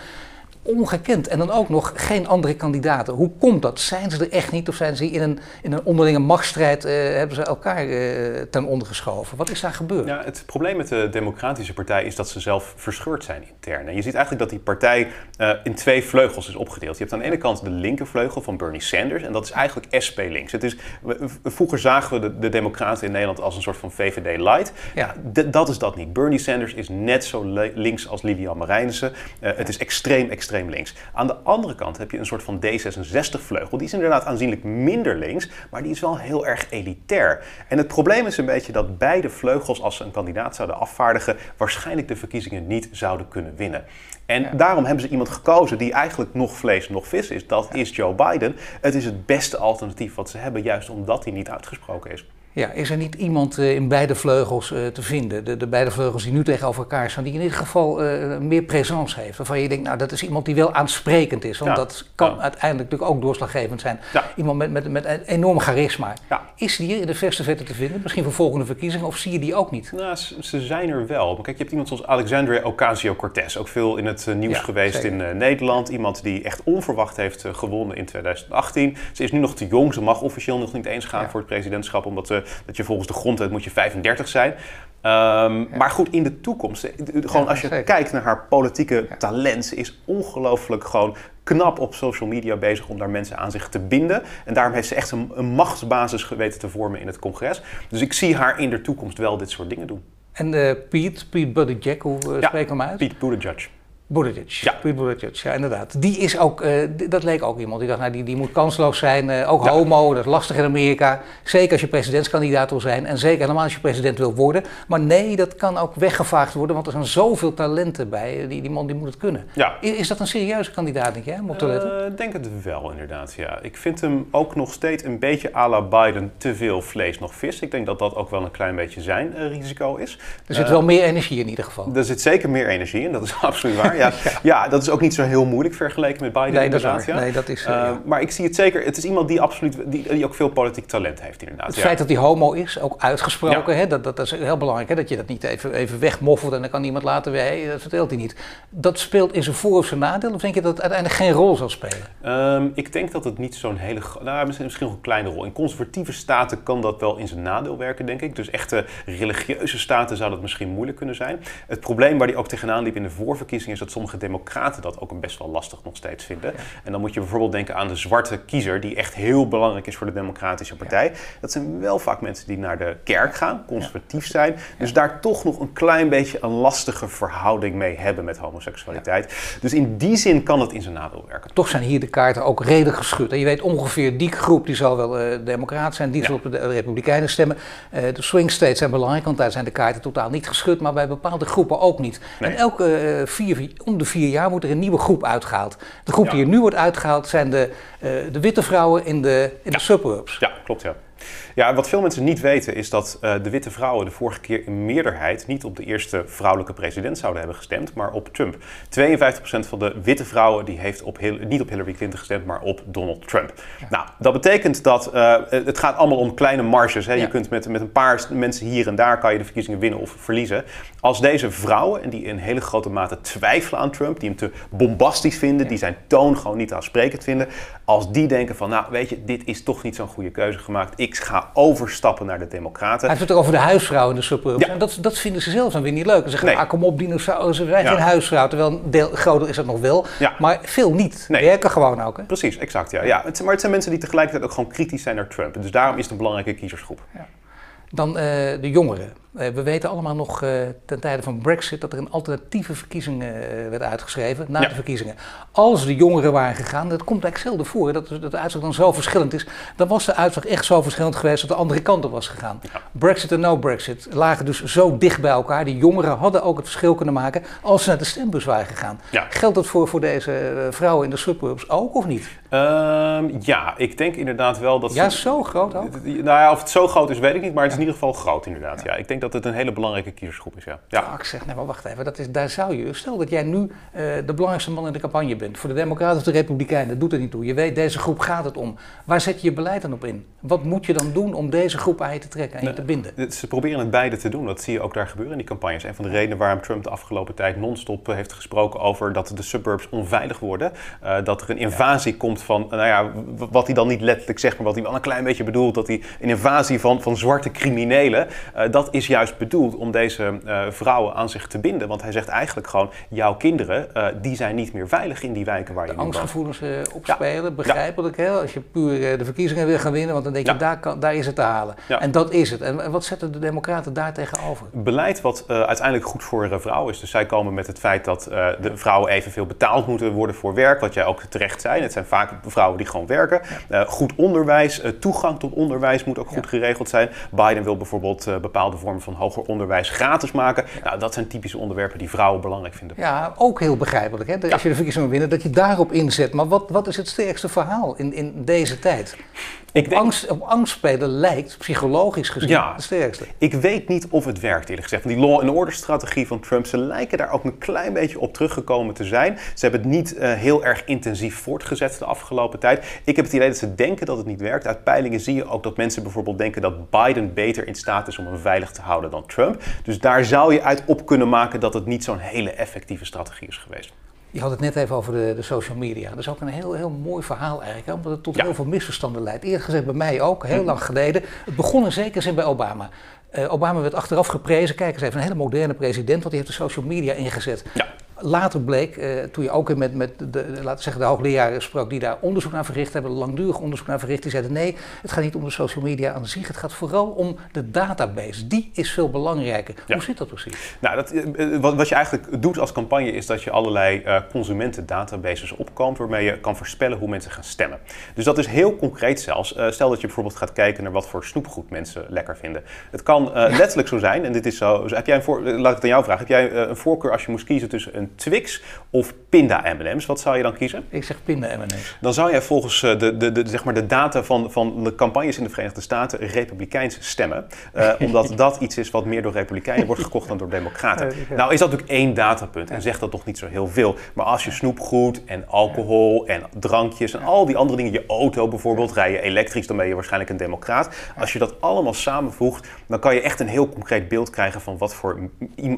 Ongekend. En dan ook nog geen andere kandidaten. Hoe komt dat? Zijn ze er echt niet? Of zijn ze in een, in een onderlinge machtsstrijd, eh, hebben ze elkaar eh, ten onder geschoven? Wat is daar gebeurd? Ja, het probleem met de Democratische Partij is dat ze zelf verscheurd zijn intern. En je ziet eigenlijk dat die partij eh, in twee vleugels is opgedeeld. Je hebt aan de ene kant de linkervleugel van Bernie Sanders. En dat is eigenlijk SP links. Het is, we- we- vroeger zagen we de, de Democraten in Nederland als een soort van VVD light. Ja. D- dat is dat niet. Bernie Sanders is net zo links als Lilian Marijnissen. Het is extreem, extreem links. Aan de andere kant heb je een soort van D66-vleugel. Die is inderdaad aanzienlijk minder links, maar die is wel heel erg elitair. En het probleem is een beetje dat beide vleugels, als ze een kandidaat zouden afvaardigen, waarschijnlijk de verkiezingen niet zouden kunnen winnen. En daarom hebben ze iemand gekozen die eigenlijk nog vlees, nog vis is. Dat is Joe Biden. Het is het beste alternatief wat ze hebben, juist omdat hij niet uitgesproken is. Ja, is er niet iemand eh, in beide vleugels eh, te vinden? De, de beide vleugels die nu tegenover elkaar staan, die in ieder geval eh, meer presence heeft. Waarvan je denkt, nou dat is iemand die wel aansprekend is. Want Ja, dat kan ja. uiteindelijk natuurlijk ook doorslaggevend zijn. Ja. Iemand met, met, met een enorm charisma. Is die in de verste verte te vinden? Misschien voor volgende verkiezingen? Of zie je die ook niet? Nou, ze, ze zijn er wel. Maar kijk, je hebt iemand zoals Alexandria Ocasio-Cortez. Ook veel in het nieuws geweest zeker. in Nederland. Iemand die echt onverwacht heeft gewonnen in 2018. Ze is nu nog te jong. Ze mag officieel nog niet eens gaan voor het presidentschap. Omdat eh, dat je volgens de grondwet moet je 35 zijn. Ehm, Maar goed, in de toekomst. eh, Gewoon Ja, als je zeker. kijkt naar haar politieke Ja. talent. Ze is ongelooflijk gewoon knap op social media bezig om daar mensen aan zich te binden. En daarom heeft ze echt een, een machtsbasis geweten te vormen in het congres. Dus ik zie haar in de toekomst wel dit soort dingen doen. En eh Piet, Piet Buttigieg, hoe uh, Ja, spreek ik hem uit? Pete Buttigieg. Buttigieg. Ja. Piet Buttigieg, ja inderdaad. Die is ook, eh, dat leek ook iemand die dacht, nou, die, die moet kansloos zijn. eh, ook Ja. homo, dat is lastig in Amerika. Zeker als je presidentskandidaat wil zijn en zeker helemaal als je president wil worden. Maar nee, dat kan ook weggevaagd worden, want er zijn zoveel talenten bij. Die, die man die moet het kunnen. Ja. Is dat een serieuze kandidaat, denk je, om op te letten? Eh, Ik denk het wel, inderdaad. Ja. Ik vind hem ook nog steeds een beetje à la Biden te veel vlees nog vis. Ik denk dat dat ook wel een klein beetje zijn eh, risico is. er zit wel meer energie in ieder geval. Er zit zeker meer energie in, dat is absoluut waar. Ja, ja, dat is ook niet zo heel moeilijk vergeleken met Biden Nee, inderdaad. Nee, dat is, Eh, eh. Maar ik zie het zeker, het is iemand die absoluut, die, die ook veel politiek talent heeft inderdaad. Het feit dat hij homo is, ook uitgesproken, hè, dat, dat, dat is heel belangrijk. Hè, dat je dat niet even, even wegmoffelt en dan kan iemand later weer, hé, dat vertelt hij niet. Dat speelt in zijn voor- of zijn nadeel, of denk je dat het uiteindelijk geen rol zal spelen? Ehm, ik denk dat het niet zo'n hele... Nou, misschien, misschien nog een kleine rol. In conservatieve staten kan dat wel in zijn nadeel werken, denk ik. Dus echte religieuze staten zou dat misschien moeilijk kunnen zijn. Het probleem waar hij ook tegenaan liep in de voorverkiezingen... dat sommige democraten dat ook een best wel lastig nog steeds vinden. En dan moet je bijvoorbeeld denken aan de zwarte kiezer... die echt heel belangrijk is voor de Democratische Partij. Dat zijn wel vaak mensen die naar de kerk gaan, conservatief zijn. Dus daar toch nog een klein beetje een lastige verhouding mee hebben met homoseksualiteit. Dus in die zin kan het in zijn nadeel werken. Toch zijn hier de kaarten ook redelijk geschud. En je weet ongeveer, die groep die zal wel eh democraat zijn, die zal op de Republikeinen stemmen. Eh, de swing states zijn belangrijk, want daar zijn de kaarten totaal niet geschud, maar bij bepaalde groepen ook niet. Nee. En elke eh, vier, om de vier jaar wordt er een nieuwe groep uitgehaald. De groep Ja. die er nu wordt uitgehaald zijn de, eh, de witte vrouwen in de, in de suburbs. Ja, klopt ja. Ja, wat veel mensen niet weten is dat eh, de witte vrouwen de vorige keer in meerderheid niet op de eerste vrouwelijke president zouden hebben gestemd, maar op Trump. 52% van de witte vrouwen die heeft op Hil- niet op Hillary Clinton gestemd, maar op Donald Trump. Nou, dat betekent dat eh, het gaat allemaal om kleine marges. Hè. Je kunt met, met een paar mensen hier en daar kan je de verkiezingen winnen of verliezen. Als deze vrouwen, en die in hele grote mate twijfelen aan Trump, die hem te bombastisch vinden, die zijn toon gewoon niet aansprekend vinden, als die denken van, nou weet je, dit is toch niet zo'n goede keuze gemaakt, ik ga overstappen naar de Democraten. Hij heeft het ook over de huisvrouw in de suburbs. Ja. En dat, dat vinden ze zelf dan weer niet leuk. Ze zeggen, Nee. ah, kom op, dinosaurussen, wij Ja. zijn huisvrouw. Terwijl een deel groter is dat nog wel, Ja. maar veel niet. Nee. Werken gewoon ook. Hè? Precies, exact. Ja. Ja, het, maar het zijn mensen die tegelijkertijd ook gewoon kritisch zijn naar Trump. Dus daarom is het een belangrijke kiezersgroep. Dan eh, de jongeren. Eh, we weten allemaal nog eh, ten tijde van Brexit dat er een alternatieve verkiezing eh, werd uitgeschreven na Ja. de verkiezingen. Als de jongeren waren gegaan, dat komt eigenlijk zelden voor, dat, dat de uitslag dan zo verschillend is, dan was de uitslag echt zo verschillend geweest dat de andere kant op was gegaan. Brexit en no Brexit lagen dus zo dicht bij elkaar. Die jongeren hadden ook het verschil kunnen maken als ze naar de stembus waren gegaan. Ja. Geldt dat voor, voor deze vrouwen in de suburbs ook of niet? Ehm, ja, ik denk inderdaad wel dat... Ja, ze- zo groot ook? Nou ja, of het zo groot is, weet ik niet. Maar het is in ieder geval groot inderdaad. Ja. Ik denk dat het een hele belangrijke kiezersgroep is, ja. ja. Ja, ik zeg, nee, maar wacht even, dat is, daar zou je, stel dat jij nu eh, de belangrijkste man in de campagne bent, voor de Democraten of de Republikeinen, dat doet er niet toe. Je weet, deze groep gaat het om. Waar zet je je beleid dan op in? Wat moet je dan doen om deze groep aan je te trekken en je te binden? Het- Ze proberen het beide te doen. Dat zie je ook daar gebeuren in die campagnes. Een van de redenen waarom Trump de afgelopen tijd non-stop eh, heeft gesproken over dat de suburbs onveilig worden. Eh, dat er een invasie komt van, nou ja, wat hij dan niet letterlijk zegt, maar wat hij wel een klein beetje bedoelt. Dat hij een invasie van, van zwarte criminelen. dat is juist bedoeld om deze eh, vrouwen aan zich te binden. Want hij zegt eigenlijk gewoon, jouw kinderen, eh, die zijn niet meer veilig in die wijken waar je nu woont. Angstgevoelens eh, opspelen, begrijpelijk hè? Als je puur de verkiezingen wil gaan winnen, want dan denk je, Ja. daar, kan, daar is het te halen. Ja. En dat is het. En, en wat zetten de Democraten daar tegenover? beleid wat uiteindelijk goed voor vrouwen is. Dus zij komen met het feit dat de vrouwen evenveel betaald moeten worden voor werk, wat jij ook terecht zei. Het zijn vaak vrouwen die gewoon werken. Goed onderwijs, toegang tot onderwijs moet ook goed geregeld zijn. Biden wil bijvoorbeeld bepaalde vormen van hoger onderwijs gratis maken. Nou, dat zijn typische onderwerpen die vrouwen belangrijk vinden. Ja, ook heel begrijpelijk. Hè? Als je de verkiezingen winnen, dat je daarop inzet. Maar wat, wat is het sterkste verhaal in, in deze tijd? Ik Op, denk- angst, op angst spelen lijkt, psychologisch gezien, Ja. het sterkste. Ik weet niet of het werkt, eerlijk gezegd. Die law and order strategie van Trump, ze lijken daar ook een klein beetje op teruggekomen te zijn. Ze hebben het niet eh, heel erg intensief voortgezet de afgelopen tijd. Ik heb het idee dat ze denken dat het niet werkt. Uit peilingen zie je ook dat mensen bijvoorbeeld denken dat Biden beter in staat is om hem veilig te houden dan Trump. Dus daar zou je uit op kunnen maken dat het niet zo'n hele effectieve strategie is geweest. Je had het net even over de, de social media. Dat is ook een heel, heel mooi verhaal eigenlijk, omdat het tot Ja. heel veel misverstanden leidt. Eerder gezegd bij mij ook, heel lang geleden. Het begon in zekere zin bij Obama. Eh, Obama werd achteraf geprezen, kijk eens even, een hele moderne president, want die heeft de social media ingezet. Ja. Later bleek, eh, toen je ook met, met de, laten we zeggen, de hoogleraren sprak die daar onderzoek naar verricht hebben, langdurig onderzoek naar verricht, die zeiden nee, het gaat niet om de social media aan zich, het gaat vooral om de database. Die is veel belangrijker. Ja. Hoe zit dat precies? Nou, dat, eh, wat, wat je eigenlijk doet als campagne is dat je allerlei eh consumentendatabases opkomt waarmee je kan voorspellen hoe mensen gaan stemmen. Dus dat is heel concreet zelfs. Stel dat je bijvoorbeeld gaat kijken naar wat voor snoepgoed mensen lekker vinden. Het kan letterlijk zo zijn, en dit is zo. Heb jij een voor, laat ik het aan jou vragen. Heb jij een voorkeur als je moest kiezen tussen een Twix of pinda M&M's. Wat zou je dan kiezen? Ik zeg pinda M&M's. Dan zou jij volgens uh, de, de, de, zeg maar de data van, van de campagnes in de Verenigde Staten republikeins stemmen. Uh, omdat dat iets is wat meer door republikeinen wordt gekocht dan door democraten. Nou is dat natuurlijk één datapunt en zegt dat nog niet zo heel veel. Maar als je snoepgoed en alcohol en drankjes en al die andere dingen, je auto bijvoorbeeld, rij je elektrisch, dan ben je waarschijnlijk een democraat. Als je dat allemaal samenvoegt, dan kan je echt een heel concreet beeld krijgen van wat voor,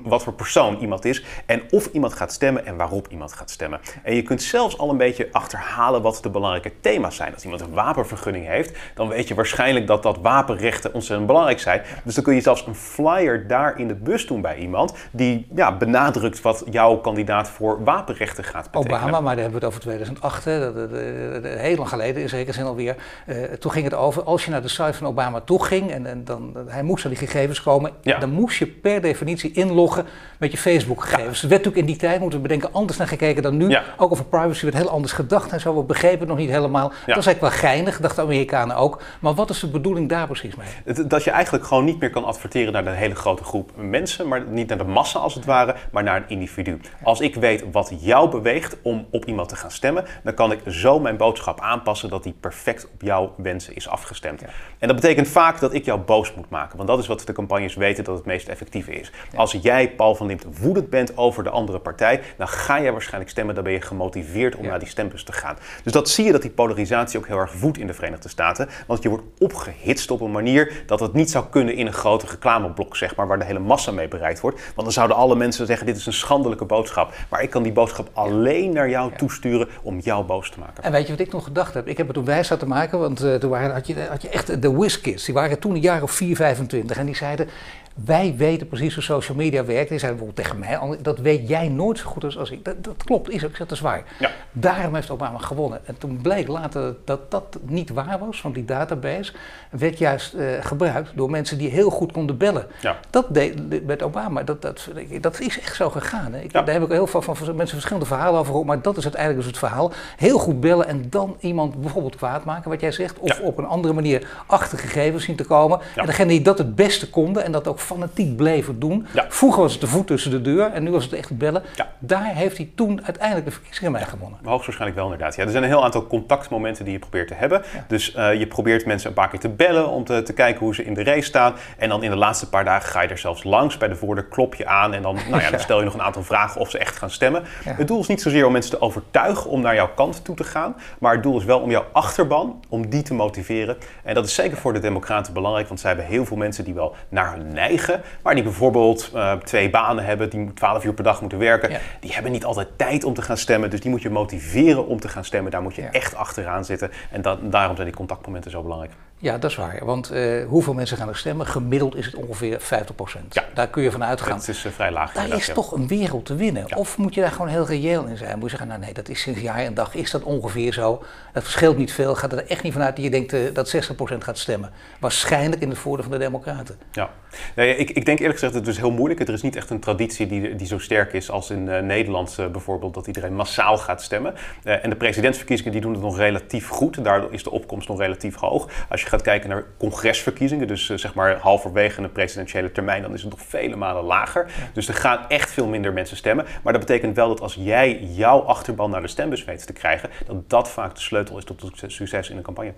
wat voor persoon iemand is en of iemand gaat stemmen en waarop iemand gaat stemmen. En je kunt zelfs al een beetje achterhalen wat de belangrijke thema's zijn. Als iemand een wapenvergunning heeft, dan weet je waarschijnlijk dat dat wapenrechten ontzettend belangrijk zijn. Dus dan kun je zelfs een flyer daar in de bus doen bij iemand die ja, benadrukt wat jouw kandidaat voor wapenrechten gaat betekenen. Obama, maar daar hebben we het over 2008, hè, dat, dat, heel lang geleden in zekere zin alweer. Uh, toen ging het over, als je naar de site van Obama toe ging en, en dan, hij moest aan die gegevens komen, ja. dan moest je per definitie inloggen met je Facebook-gegevens. Ja. Er werd natuurlijk in die tijd, moeten we bedenken, anders naar gekeken dan nu. Ja. Ook over privacy werd heel anders gedacht en zo. We begrepen het nog niet helemaal. Dat is eigenlijk wel geinig, dachten de Amerikanen ook. Maar wat is de bedoeling daar precies mee? Dat je eigenlijk gewoon niet meer kan adverteren naar een hele grote groep mensen, maar niet naar de massa als het ware, maar naar een individu. Als ik weet wat jou beweegt om op iemand te gaan stemmen, dan kan ik zo mijn boodschap aanpassen dat die perfect op jouw wensen is afgestemd. En dat betekent vaak dat ik jou boos moet maken, want dat is wat de campagnes weten dat het meest effectief is. Als jij, Paul van Liemt, woedend bent over de andere partij, dan ga jij waarschijnlijk stemmen, dan ben je gemotiveerd om naar die stembus te gaan. Dus dat zie je dat die polarisatie ook heel erg voedt in de Verenigde Staten, want je wordt opgehitst op een manier dat het niet zou kunnen in een grote reclameblok, zeg maar, waar de hele massa mee bereikt wordt. Want dan zouden alle mensen zeggen, dit is een schandelijke boodschap. Maar ik kan die boodschap alleen naar jou toesturen om jou boos te maken. En weet je wat ik nog gedacht heb? Ik heb het toen wijs te maken, want uh, toen waren, had, je, had je echt de WizKids. Die waren toen een jaar of 4, 25 en die zeiden... Wij weten precies hoe social media werkt. Die zeiden bijvoorbeeld tegen mij, dat weet jij nooit zo goed als, als ik. Dat, dat klopt, is ook, dat is waar. Ja. Daarom heeft Obama gewonnen. En toen bleek later dat dat niet waar was, want die database werd juist uh, gebruikt door mensen die heel goed konden bellen. Ja. Dat deed met Obama, dat, dat, dat is echt zo gegaan. Hè. Ik, ja. Daar heb ik heel veel van, van mensen verschillende verhalen over gehoord, maar dat is uiteindelijk dus het verhaal. Heel goed bellen en dan iemand bijvoorbeeld kwaad maken, wat jij zegt, of op een andere manier achter gegevens zien te komen. En degene die dat het beste konden en dat ook fanatiek bleven doen. Ja. Vroeger was het de voet tussen de deur en nu was het echt bellen. Ja. Daar heeft hij toen uiteindelijk de verkiezingen mee gewonnen. Hoogstwaarschijnlijk wel inderdaad. Ja, er zijn een heel aantal contactmomenten die je probeert te hebben. Dus uh, je probeert mensen een paar keer te bellen om te, te, kijken hoe ze in de race staan. En dan in de laatste paar dagen ga je er zelfs langs bij de voordeur, klop je aan en dan, nou ja, dan stel je nog een aantal vragen of ze echt gaan stemmen. Het doel is niet zozeer om mensen te overtuigen om naar jouw kant toe te gaan, maar het doel is wel om jouw achterban, om die te motiveren. En dat is zeker voor de democraten belangrijk, want zij hebben heel veel mensen die wel naar hun maar die bijvoorbeeld uh, twee banen hebben, die 12 uur per dag moeten werken. Ja. Die hebben niet altijd tijd om te gaan stemmen, dus die moet je motiveren om te gaan stemmen. Daar moet je ja. echt achteraan zitten en dat, daarom zijn die contactmomenten zo belangrijk. Ja, dat is waar. Want uh, hoeveel mensen gaan er stemmen? Gemiddeld is het ongeveer 50 Ja. Daar kun je van uitgaan. Het is uh, vrij laag. Daar is toch een wereld te winnen. Ja. Of moet je daar gewoon heel reëel in zijn? Moet je zeggen, nou nee, dat is sinds jaar en dag is dat ongeveer zo. Dat verschilt niet veel. Gaat er echt niet vanuit dat je denkt uh, dat 60% gaat stemmen. Waarschijnlijk in het voordeel van de democraten. Ja. Nee, ik, ik denk eerlijk gezegd, het is heel moeilijk. Er is niet echt een traditie die, die zo sterk is als in Nederland bijvoorbeeld, dat iedereen massaal gaat stemmen. en de presidentsverkiezingen die doen het nog relatief goed. Daardoor is de opkomst nog relatief hoog. Als je gaat kijken naar congresverkiezingen, dus uh, zeg maar halverwege een presidentiële termijn, dan is het nog vele malen lager. Dus er gaan echt veel minder mensen stemmen. Maar dat betekent wel dat als jij jouw achterban naar de stembus weet te krijgen, dat dat vaak de sleutel is tot succes in een campagne.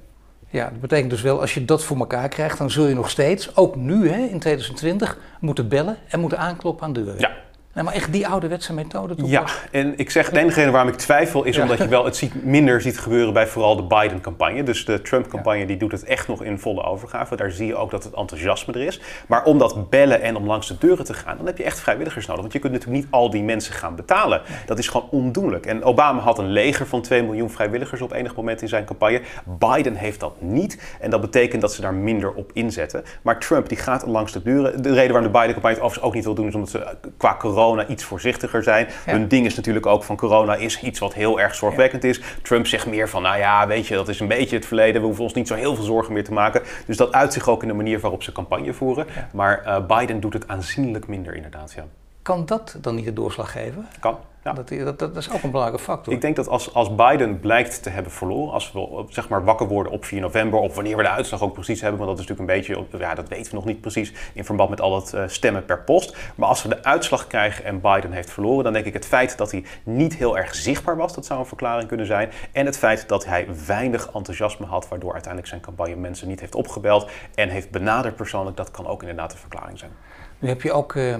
Ja, dat betekent dus wel, als je dat voor elkaar krijgt, dan zul je nog steeds, ook nu hè, in 2020, moeten bellen en moeten aankloppen aan deuren. Ja, Nee, maar echt die ouderwetse methode Ja, en ik zeg, de enige reden waarom ik twijfel is omdat je wel het ziet, minder ziet gebeuren bij vooral de Biden-campagne. Dus de Trump-campagne die doet het echt nog in volle overgave. Daar zie je ook dat het enthousiasme er is. Maar om dat bellen en om langs de deuren te gaan, dan heb je echt vrijwilligers nodig. Want je kunt natuurlijk niet al die mensen gaan betalen. Dat is gewoon ondoenlijk. En Obama had een leger van 2 miljoen vrijwilligers op enig moment in zijn campagne. Biden heeft dat niet. En dat betekent dat ze daar minder op inzetten. Maar Trump die gaat langs de deuren. De reden waarom de Biden-campagne het overigens ook niet wil doen, is omdat ze qua corona corona iets voorzichtiger zijn. Hun ding is natuurlijk ook van corona is iets wat heel erg zorgwekkend is. Trump zegt meer van, nou ja, weet je, dat is een beetje het verleden. We hoeven ons niet zo heel veel zorgen meer te maken. Dus dat uit zich ook in de manier waarop ze campagne voeren. Maar uh, Biden doet het aanzienlijk minder inderdaad, ja. Kan dat dan niet de doorslag geven? Kan. Ja. Dat, dat, dat, is ook een belangrijke factor. Ik denk dat als, als Biden blijkt te hebben verloren, als we zeg maar wakker worden op 4 november, of wanneer we de uitslag ook precies hebben, want dat is natuurlijk een beetje, ja, dat weten we nog niet precies in verband met al dat uh, stemmen per post. Maar als we de uitslag krijgen en Biden heeft verloren, dan denk ik het feit dat hij niet heel erg zichtbaar was, dat zou een verklaring kunnen zijn. En het feit dat hij weinig enthousiasme had, waardoor uiteindelijk zijn campagne mensen niet heeft opgebeld en heeft benaderd persoonlijk, dat kan ook inderdaad een verklaring zijn. Nu heb je ook. Uh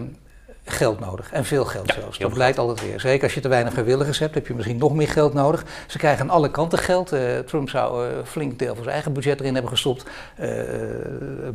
geld nodig. En veel geld zelfs. Dat blijkt altijd weer. Zeker als je te weinig vrijwilligers hebt, heb je misschien nog meer geld nodig. Ze krijgen aan alle kanten geld. Uh, Trump zou uh, flink deel van zijn eigen budget erin hebben gestopt. Uh,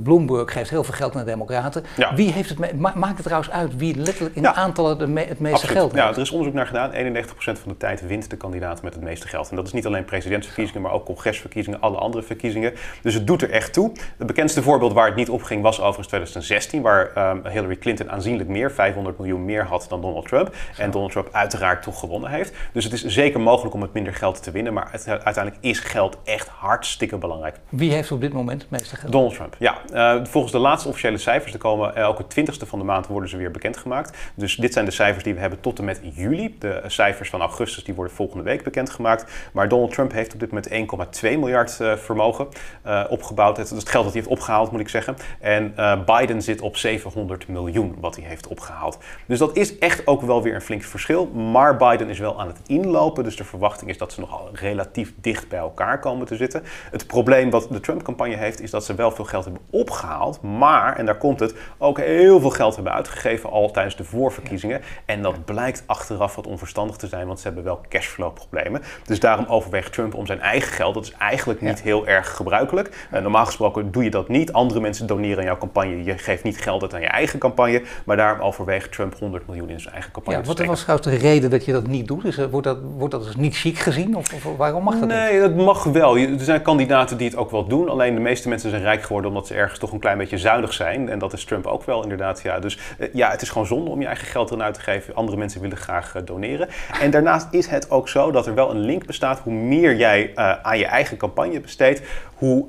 Bloomberg geeft heel veel geld naar de Democraten. Wie heeft het ma maakt het trouwens uit wie letterlijk in ja. aantallen de me het meeste Absoluut. geld heeft? Ja, er is onderzoek naar gedaan. 91% van de tijd wint de kandidaat met het meeste geld. En dat is niet alleen presidentsverkiezingen, maar ook congresverkiezingen, alle andere verkiezingen. Dus het doet er echt toe. Het bekendste voorbeeld waar het niet op ging was overigens 2016, waar um, Hillary Clinton aanzienlijk meer, 500 miljoen meer had dan Donald Trump. En Donald Trump uiteraard toch gewonnen heeft. Dus het is zeker mogelijk om met minder geld te winnen. Maar uiteindelijk is geld echt hartstikke belangrijk. Wie heeft op dit moment het meeste geld? Donald Trump, ja. Uh, volgens de laatste officiële cijfers, er komen elke twintigste van de maand worden ze weer bekendgemaakt. Dus dit zijn de cijfers die we hebben tot en met juli. De cijfers van augustus die worden volgende week bekendgemaakt. Maar Donald Trump heeft op dit moment 1,2 miljard uh, vermogen uh, opgebouwd. Het, het geld dat hij heeft opgehaald, moet ik zeggen. En Biden zit op 700 miljoen wat hij heeft opgehaald. Dus dat is echt ook wel weer een flink verschil. Maar Biden is wel aan het inlopen. Dus de verwachting is dat ze nogal relatief dicht bij elkaar komen te zitten. Het probleem wat de Trump-campagne heeft, is dat ze wel veel geld hebben opgehaald. Maar, en daar komt het, ook heel veel geld hebben uitgegeven al tijdens de voorverkiezingen. En dat blijkt achteraf wat onverstandig te zijn, want ze hebben wel cashflow-problemen. Dus daarom overweegt Trump om zijn eigen geld. Dat is eigenlijk niet heel erg gebruikelijk. Uh, normaal gesproken doe je dat niet. Andere mensen doneren aan jouw campagne. Je geeft niet geld uit aan je eigen campagne. Maar daarom overweegt Trump 100 miljoen in zijn eigen campagne ja, Wat was trouwens de reden dat je dat niet doet? Is, wordt, dat, wordt dat dus niet chic gezien? Of, of waarom mag dat nee, niet? Nee, dat mag wel. Er zijn kandidaten die het ook wel doen. Alleen de meeste mensen zijn rijk geworden omdat ze ergens toch een klein beetje zuinig zijn. En dat is Trump ook wel inderdaad. Ja. Dus uh, ja, het is gewoon zonde om je eigen geld erin uit te geven. Andere mensen willen graag uh, doneren. En daarnaast is het ook zo dat er wel een link bestaat. Hoe meer jij uh, aan je eigen campagne besteedt, hoe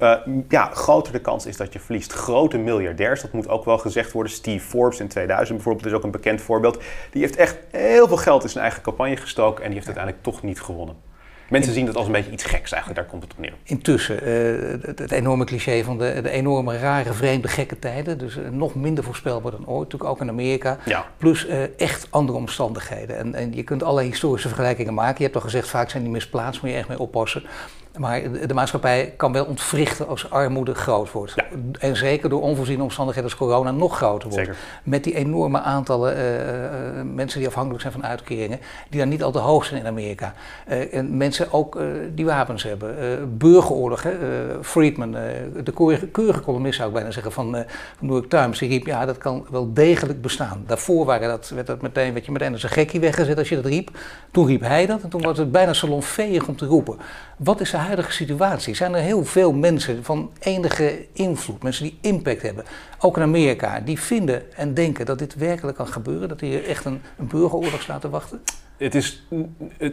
ja, groter de kans is dat je verliest. Grote miljardairs, dat moet ook wel gezegd worden. Steve Forbes in 2000 bijvoorbeeld is ook een bekend voorbeeld. Die heeft echt heel veel geld in zijn eigen campagne gestoken en die heeft uiteindelijk toch niet gewonnen. Mensen zien dat als een beetje iets geks eigenlijk, daar komt het op neer. Intussen, uh, het, het, enorme cliché van de, de, enorme rare, vreemde, gekke tijden. Dus uh, nog minder voorspelbaar dan ooit, natuurlijk ook in Amerika. Ja. Plus uh, echt andere omstandigheden. En, en je kunt allerlei historische vergelijkingen maken. Je hebt al gezegd, vaak zijn die misplaatst, moet je echt mee oppassen. Maar de maatschappij kan wel ontwrichten als armoede groot wordt. Ja. En zeker door onvoorziene omstandigheden als corona nog groter wordt. Zeker. Met die enorme aantallen uh, mensen die afhankelijk zijn van uitkeringen, die dan niet al te hoog zijn in Amerika. Uh, en mensen ook uh, die wapens hebben. burgeroorlog, hè? Friedman, de keurige, keurige columnist zou ik bijna zeggen van, van New York Times, die riep, ja dat kan wel degelijk bestaan. Daarvoor waren dat, werd dat meteen, werd je meteen als een gekkie weggezet als je dat riep. Toen riep hij dat en toen was het bijna salonveeg om te roepen. Wat is de huidige situatie? Zijn er heel veel mensen van enige invloed, mensen die impact hebben, ook in Amerika, die vinden en denken dat dit werkelijk kan gebeuren? Dat hier echt een, een burgeroorlog staat te wachten? Het is,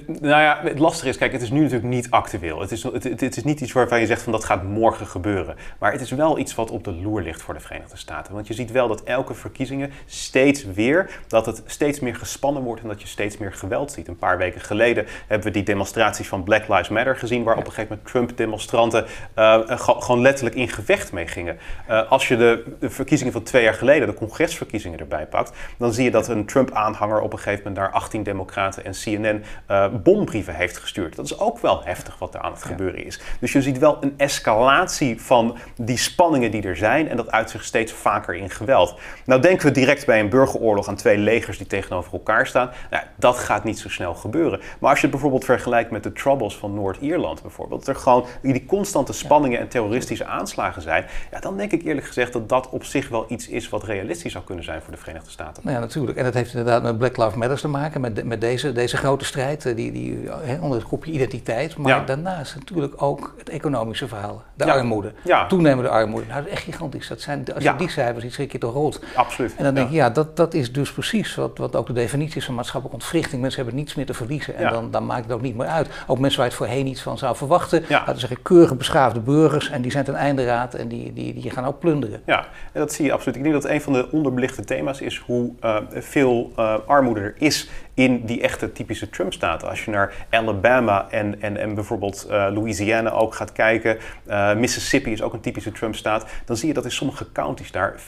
nou ja, het lastige is, kijk, het is nu natuurlijk niet actueel. Het is, het, is niet iets waarvan je zegt van dat gaat morgen gebeuren. Maar het is wel iets wat op de loer ligt voor de Verenigde Staten. Want je ziet wel dat elke verkiezingen steeds weer, dat het steeds meer gespannen wordt en dat je steeds meer geweld ziet. Een paar weken geleden hebben we die demonstraties van Black Lives Matter gezien, waar op een gegeven moment Trump-demonstranten uh, gewoon letterlijk in gevecht mee gingen. Uh, als je de, de, verkiezingen van twee jaar geleden, de congresverkiezingen erbij pakt, dan zie je dat een Trump-aanhanger op een gegeven moment daar 18 democraten en CNN uh, bombrieven heeft gestuurd. Dat is ook wel heftig wat er aan het ja. gebeuren is. Dus je ziet wel een escalatie van die spanningen die er zijn en dat uit zich steeds vaker in geweld. Nou denken we direct bij een burgeroorlog aan twee legers die tegenover elkaar staan. Nou, dat gaat niet zo snel gebeuren. Maar als je het bijvoorbeeld vergelijkt met de Troubles van Noord-Ierland bijvoorbeeld, dat er gewoon die constante spanningen en terroristische aanslagen zijn, ja, dan denk ik eerlijk gezegd dat dat op zich wel iets is wat realistisch zou kunnen zijn voor de Verenigde Staten. Nou ja, natuurlijk. En dat heeft inderdaad met Black Lives Matter te maken, met, de, met deze deze, deze grote strijd, eh, die, die, hè, onder het kopje identiteit. Maar Ja. daarnaast natuurlijk ook het economische verhaal. De Ja. armoede. Ja. Toenemende armoede. Nou, dat is echt gigantisch. Dat zijn, als je die cijfers ziet, schrik je toch rot. Absoluut. En dan denk je, ja, dat, dat is dus precies wat, wat ook de definitie is van maatschappelijke ontwrichting. Mensen hebben niets meer te verliezen en dan, dan maakt het ook niet meer uit. Ook mensen waar je het voorheen iets van zou verwachten, laten zeggen keurige beschaafde burgers en die zijn ten einde raad en die, die, die gaan ook plunderen. Ja, en dat zie je absoluut. Ik denk dat een van de onderbelichte thema's is hoe eh, veel eh, armoede er is in die echte typische Trump-staten. Als je naar Alabama en, en, en bijvoorbeeld eh, Louisiana ook gaat kijken, eh, Mississippi is ook een typische Trump-staat, dan zie je dat in sommige counties daar 40%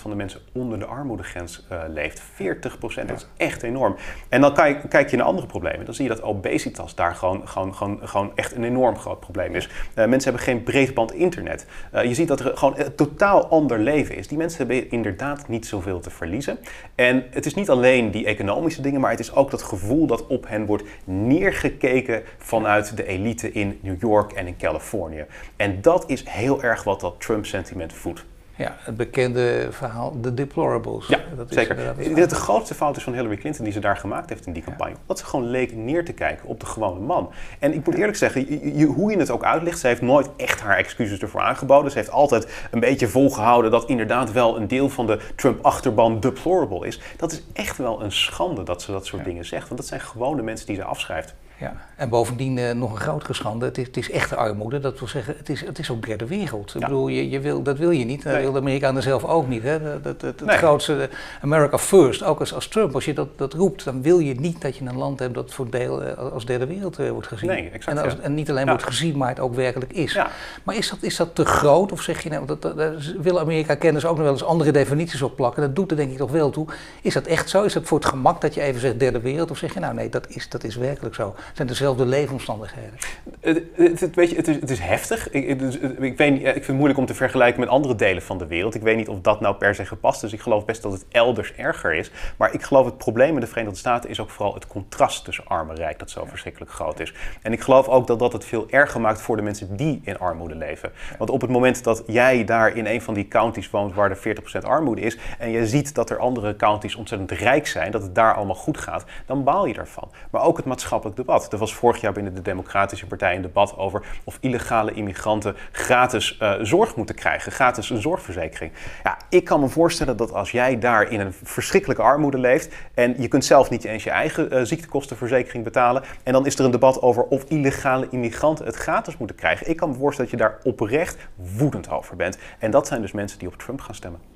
van de mensen onder de armoedegrens eh, leeft. 40%, dat is echt enorm. En dan kijk, kijk je naar andere problemen. Dan zie je dat obesitas daar gewoon, gewoon, gewoon, gewoon echt een enorm groot probleem is. Mensen hebben geen breedband internet. Je ziet dat er gewoon een totaal ander leven is. Die mensen hebben inderdaad niet zoveel te verliezen. En het is niet alleen die economische dingen, maar het is ook dat gevoel dat op hen wordt neergekeken vanuit de elite in New York en in Californië. En dat is heel erg wat dat Trump-sentiment voedt. Ja, het bekende verhaal, de deplorables. Ja, dat is zeker. Ik iets denk dat de grootste fout is van Hillary Clinton die ze daar gemaakt heeft in die campagne. Dat ze gewoon leek neer te kijken op de gewone man. En ik moet eerlijk zeggen, je- je- hoe je het ook uitlegt, ze heeft nooit echt haar excuses ervoor aangeboden. Ze heeft altijd een beetje volgehouden dat inderdaad wel een deel van de Trump-achterban deplorable is. Dat is echt wel een schande dat ze dat soort dingen zegt. Want dat zijn gewone mensen die ze afschrijft. Ja, en bovendien eh, nog een grotere schande. Het is, het is echte armoede. Dat wil zeggen, het is, het is ook derde wereld. Ik bedoel, je, je wil, dat wil je niet. Dat Nee. wil de Amerikanen zelf ook niet. Hè? Dat, dat, het Nee. grootste, eh, America first, ook als, als Trump, als je dat, dat roept, dan wil je niet dat je een land hebt dat voor deel eh, als derde wereld wordt gezien. Nee, exact, en, als, ja. en niet alleen Ja. wordt gezien, maar het ook werkelijk is. Ja. Maar is dat, is dat te groot? Of zeg je, nou, dat, willen Amerika-kenners ook nog wel eens andere definities op plakken? Dat doet er denk ik toch wel toe. Is dat echt zo? Is dat voor het gemak dat je even zegt derde wereld? Of zeg je, nou nee, dat is, dat is werkelijk zo. Het zijn dezelfde leefomstandigheden. Het, het, het- weet je, het, is, het is heftig. Ik, ik, ik, weet niet, ik vind het moeilijk om te vergelijken met andere delen van de wereld. Ik weet niet of dat nou per se gepast is. Ik geloof best dat het elders erger is. Maar ik geloof het probleem in de Verenigde Staten is ook vooral het contrast tussen arm en rijk dat zo verschrikkelijk groot is. En ik geloof ook dat dat het veel erger maakt voor de mensen die in armoede leven. Want op het moment dat jij daar in een van die counties woont waar er 40% armoede is en je ziet dat er andere counties ontzettend rijk zijn, dat het daar allemaal goed gaat, dan baal je daarvan. Maar ook het maatschappelijk debat. Er was vorig jaar binnen de Democratische Partij een debat over of illegale immigranten gratis eh, zorg moeten krijgen, gratis een zorgverzekering. Ja, ik kan me voorstellen dat als jij daar in een verschrikkelijke armoede leeft en je kunt zelf niet eens je eigen eh, ziektekostenverzekering betalen en dan is er een debat over of illegale immigranten het gratis moeten krijgen. Ik kan me voorstellen dat je daar oprecht woedend over bent. En dat zijn dus mensen die op Trump gaan stemmen.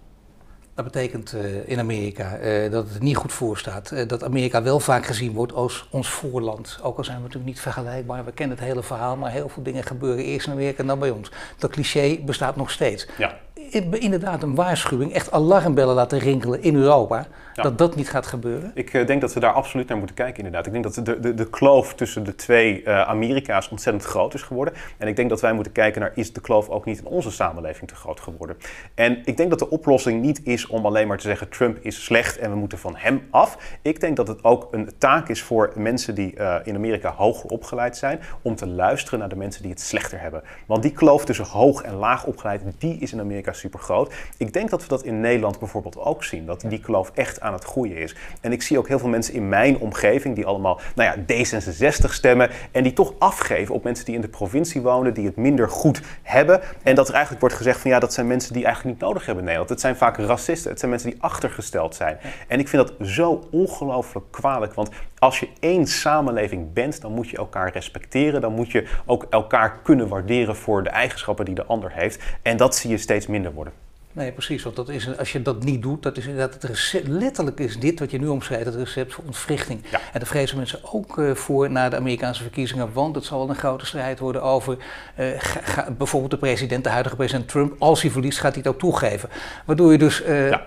Dat betekent eh, in Amerika eh, dat het niet goed voor staat. Eh, dat Amerika wel vaak gezien wordt als ons voorland. Ook al zijn we natuurlijk niet vergelijkbaar. We kennen het hele verhaal, maar heel veel dingen gebeuren eerst in Amerika en dan bij ons. Dat cliché bestaat nog steeds. Ja. In- Inderdaad, een waarschuwing, echt alarmbellen laten rinkelen in Europa. Ja. Dat dat niet gaat gebeuren. Ik eh, denk dat we daar absoluut naar moeten kijken, inderdaad. Ik denk dat de, de, de kloof tussen de twee eh, Amerika's ontzettend groot is geworden. En ik denk dat wij moeten kijken naar, is de kloof ook niet in onze samenleving te groot geworden? En ik denk dat de oplossing niet is om alleen maar te zeggen, Trump is slecht en we moeten van hem af. Ik denk dat het ook een taak is voor mensen die eh, in Amerika hoger opgeleid zijn, om te luisteren naar de mensen die het slechter hebben. Want die kloof tussen hoog en laag opgeleid, die is in Amerika super groot. Ik denk dat we dat in Nederland bijvoorbeeld ook zien, dat die kloof echt aan het groeien is. En ik zie ook heel veel mensen in mijn omgeving die allemaal nou ja, D66 stemmen en die toch afgeven op mensen die in de provincie wonen, die het minder goed hebben. En dat er eigenlijk wordt gezegd van ja, dat zijn mensen die eigenlijk niet nodig hebben in Nederland. Het zijn vaak racisten, het zijn mensen die achtergesteld zijn. En ik vind dat zo ongelooflijk kwalijk, want als je één samenleving bent, dan moet je elkaar respecteren, dan moet je ook elkaar kunnen waarderen voor de eigenschappen die de ander heeft. En dat zie je steeds minder worden. Nee, precies. Want dat is, als je dat niet doet, dat is inderdaad het recept. Letterlijk is dit wat je nu omschrijft, het recept voor ontwrichting. Ja. En daar vrezen mensen ook eh, voor na de Amerikaanse verkiezingen. Want het zal wel een grote strijd worden over eh, ga- ga- bijvoorbeeld de president, de huidige president Trump. Als hij verliest, gaat hij het ook toegeven. Waardoor je dus Ja.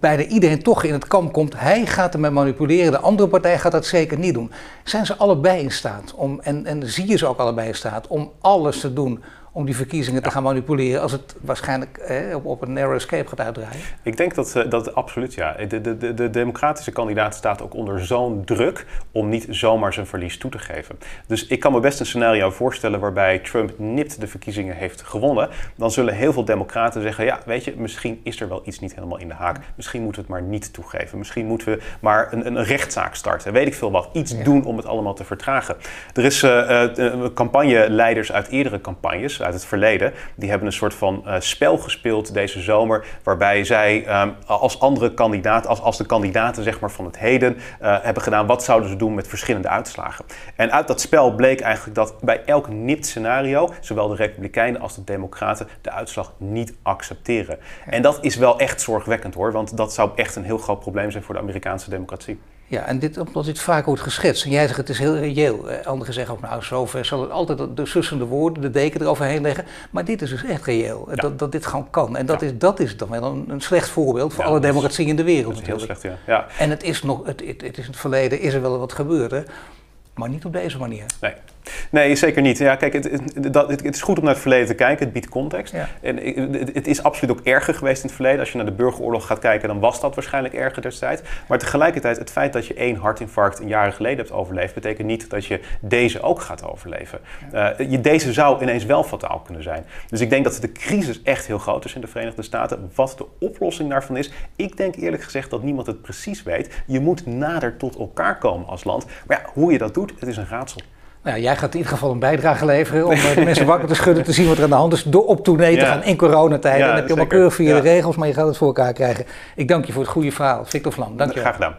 bijna iedereen toch in het kamp komt. Hij gaat ermee manipuleren, de andere partij gaat dat zeker niet doen. Zijn ze allebei in staat om, en, en zie je ze ook allebei in staat om alles te doen om die verkiezingen te gaan manipuleren als het waarschijnlijk eh, op, op, een narrow escape gaat uitdraaien? Ik denk dat, uh, dat absoluut ja. De, de, de, de, democratische kandidaat staat ook onder zo'n druk om niet zomaar zijn verlies toe te geven. Dus ik kan me best een scenario voorstellen waarbij Trump nipt de verkiezingen heeft gewonnen. Dan zullen heel veel democraten zeggen, ja weet je, misschien is er wel iets niet helemaal in de haak. Misschien moeten we het maar niet toegeven. Misschien moeten we maar een, een rechtszaak starten. Weet ik veel wat. Iets doen om het allemaal te vertragen. Er is uh, uh, campagneleiders uit eerdere campagnes uit het verleden. Die hebben een soort van uh, spel gespeeld deze zomer. Waarbij zij um, als andere kandidaat, als, als de kandidaten zeg maar, van het heden uh, hebben gedaan. Wat zouden ze doen met verschillende uitslagen? En uit dat spel bleek eigenlijk dat bij elk nipt scenario. Zowel de Republikeinen als de Democraten de uitslag niet accepteren. En dat is wel echt zorgwekkend hoor. Want dat zou echt een heel groot probleem zijn voor de Amerikaanse democratie. Ja, en dit, omdat dit vaak wordt geschetst. En jij zegt het is heel reëel. Eh, anderen zeggen ook, nou, zover zal het altijd de sussende woorden, de deken eroverheen leggen. Maar dit is dus echt reëel. Ja. Dat, dat dit gewoon kan. En dat, ja. is, dat is dan wel een, een slecht voorbeeld voor Ja, alle democratieën in de wereld Dat is heel slecht, ja. ja. En het is nog, het, het, het is in het verleden is er wel wat gebeurd, hè? Maar niet op deze manier. Nee. nee, zeker niet. Ja, kijk, het, het, dat, het, het is goed om naar het verleden te kijken. Het biedt context. Ja. En het is absoluut ook erger geweest in het verleden. Als je naar de burgeroorlog gaat kijken, dan was dat waarschijnlijk erger destijds. Maar tegelijkertijd, het feit dat je één hartinfarct een jaren geleden hebt overleefd, betekent niet dat je deze ook gaat overleven. Eh, je, deze zou ineens wel fataal kunnen zijn. Dus ik denk dat de crisis echt heel groot is in de Verenigde Staten. Wat de oplossing daarvan is, ik denk eerlijk gezegd dat niemand het precies weet. Je moet nader tot elkaar komen als land. Maar ja, hoe je dat doet, het is een raadsel. Nou, jij gaat in ieder geval een bijdrage leveren om eh, de mensen wakker te schudden, te zien wat er aan de hand is, door op tournee te gaan in coronatijd. Ja, dan heb je allemaal keurig via de regels, maar je gaat het voor elkaar krijgen. Ik dank je voor het goede verhaal. Victor Vlam, dank je wel. Graag gedaan.